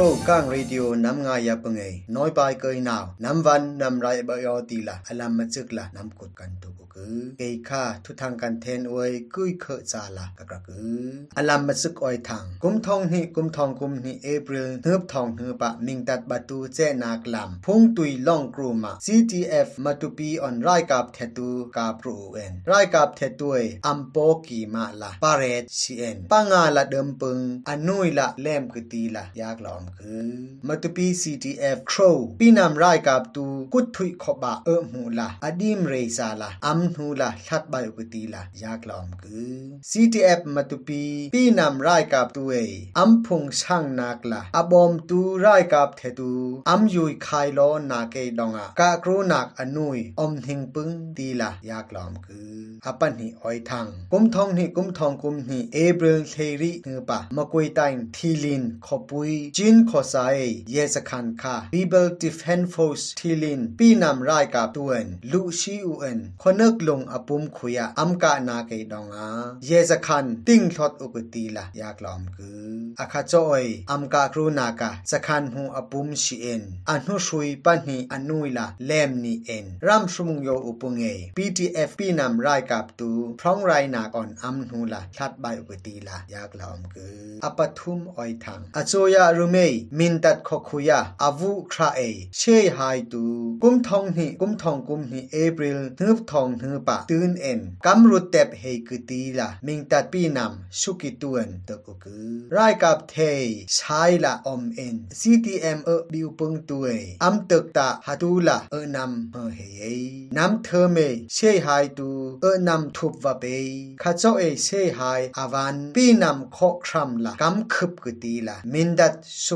รก้างเรดิโอนำงายาปงเอน้อยไปเกยนาวนำวันนำไรบยอตีละอลัมมาจึกละนำกดกันตุกกือเกยค่าทุทางกันเทนอวยกุยเคจาละกะกะกืออลัมมาจึกออยทางกุมทองนี่กุมทองกุมนี่เอพริลเฮืบทองเฮืบะมิงตัดบาตูเจนากลัมพงตุยล่องกรูมา CTF มาตุปีออนไรกับเทตูกาปรูเอ็นไรกับเทตุยอัมโปกีมาละปาเรตซีเอ็นปังาละเดิมปึงอนุยละเล่มกตีละยากลอมคือมาตุปี CTF Crow ปีนำรายกับตูกุดทุยขบะเออมูละอดีมเรซาละอัมนูละทัดใบอุกตีละยากลอมคือ CTF มาตุปีปีนำรายกับตูเออัมพงช่างนักละอบอมตูรายกับเทตูอัมยุยคายลอนาเกดองะกะกรูนักอนุยอมทิงปึงตีละยากลอมคืออปันหิอ้อยทังกุมทองหิกุมทองกุมหิเอเบริลเทริเงปะมะกวยตังทีลินขปุยจินขอสายเยสคันคา People Defense Force ทีลินปีนำรายกับตัวนลุชีอูเอ็นคนนึกลงอปุมขุยอัมกะนาเกดองอาเยสคันติ้งทอดอุกตีละยากลอมคืออาคาจอยอัมกะครูนากะสคันหูอปุมชีเอ็นอันหูชุยปันหีอนุยละเลมนีเอ็นรัมชุมุงโยอุปุงเอ PTF ปีนำรายกับตูพร้องไรนากอนอัมหูละทัดใบอุกตีละยากลอมคืออปทุมออยทังอโจยารุเมมินตัดขคุยาอาวุคราเอเชยไฮตูกุมทองหิกุมทองกุมหิเอพริลฮึบทองฮึปะตื่นเอ็นกำรุดเต็บเฮกตีละมิงตัดปีนำสุกิตวนตะกุกือไรกับเทใช้ละอมเอ็น CTM เอบิวปงตัวยอัมตึกตาฮัตูละเอนำเฮเฮนำเธอเมเชยไฮตูเอน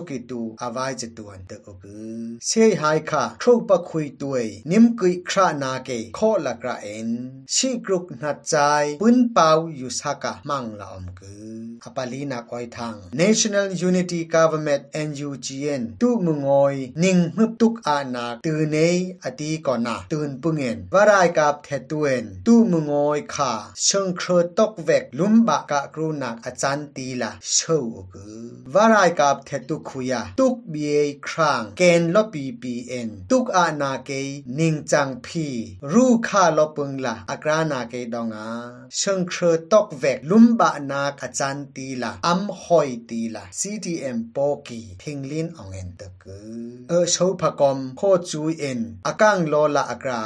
ำทุบวะเปข้จ้าเอเชยไฮอาวันปีนำขอรัมละกำคึบกตีละมินดัดสุกิตูอาวายจตวนตะกุกือเชยค่ะทรูปะคุยตัวยนิมกุยครานาเกขอละกระเอ็นชีกรุกนัดใจปุนเปาอยู่สักะมังละอมกืออปาลีนักอ้อยทาง National Unity Government NUGN ตุมงอยนิ่งฮึบตุกอานาตือเนอตีก่อนนาตื่นปุงเงินวารายกับเทตเวนตุมงอยค่ะเชิงเครตกเวกลุมบะกะกรุนักอาจารย์ตีละเชวกือวารายกับเทตุคุยาตุกเบียครางเกนลปีปีเอ็นตุกอานาเกนิงจังพีรูค่าลปึงละอากรานาเกดองอาเชิงเครตกเวกลุมบะนาอาจารย์ตีละอัมหอยตีละ CTM โปกีทิงลินอองเอ็นตะกือเออโชพกอมโคจูเอ็นอากังโลละอากรา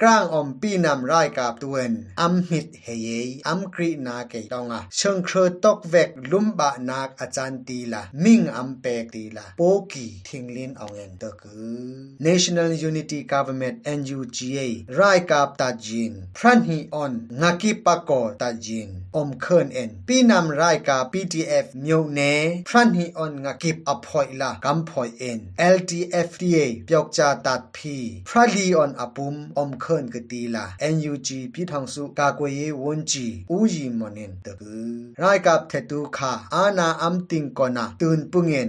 กลางอมปีนำรายกับตัวนอัมหิตเฮเยอัมกรีนาเกดองอาเชิงเครตกเวกลุมบะนาอาจารย์ตีละมิงอัมเป pek ti la poki thinglin awen ta ku national unity government nuga rai kap ta jin pran hi on ngaki pako ta jin om khern en pi nam rai ka ptf myo ne pran hi on ngaki aphoi la kam phoi en ltfda pyok cha tat phi prali on apum om khern ka ti la nug pi thong su ka kwe ye won ji u yi monen ta ku rai kap the tu kha ana am ting kona tun pungen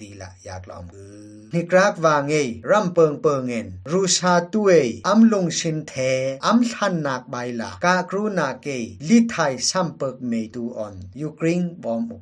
ตีละอยากลองามาริยูโบลคอตีเอยูกริงปีนำไรกับอวายสตุเอ็นบอมนาเธออูเอ็นรูชาไรกับเทตูกะนาเฮเยลาวันยองยูกริงตูเปอุกตีละอยากรากวางเงรัมเปิงเปิงเงินรูชาตุเออัมลงชินเทอัมทันนักใบลากากรูนาเกลิไทยซัมเปิกเมตูออนยูกริงบอมอุก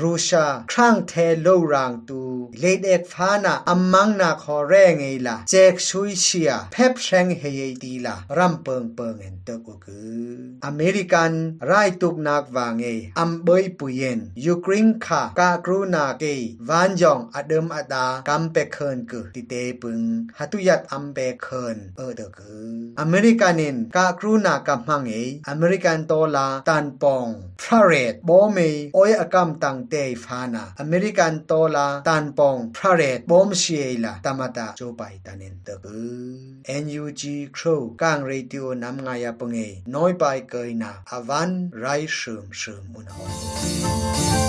รูชาครั้งเทโลรางตูเลดเอกฟานาอัมมังนาคอแรงไงละแจกชุยเชียเพปแรงเฮยดีล่ะรัมเปิงเปิงเงินเตกุคืออเมริกันไรตุกนักวางเงอัมเบยปุยเยนยูกริงคากากรูนาเกวันยองอเดิมอดากัมเปเคินกุติเตปึงฮัตุยัดอัมเปเคินเออเดคืออเมริกันินกากรูนากัมมังเออเมริกันโตลาตันปองพระเรดบเมโอยอกัมตังเตฟานาอเมริกันโตลาตันปองพระเรดบอมเชียลาตามตาโจไปตันินเตคือ NUG ครูกางเรดิโอนำงายปงเอน้อยไปเกยนาอวันไรเชิมเชิมมุนหอย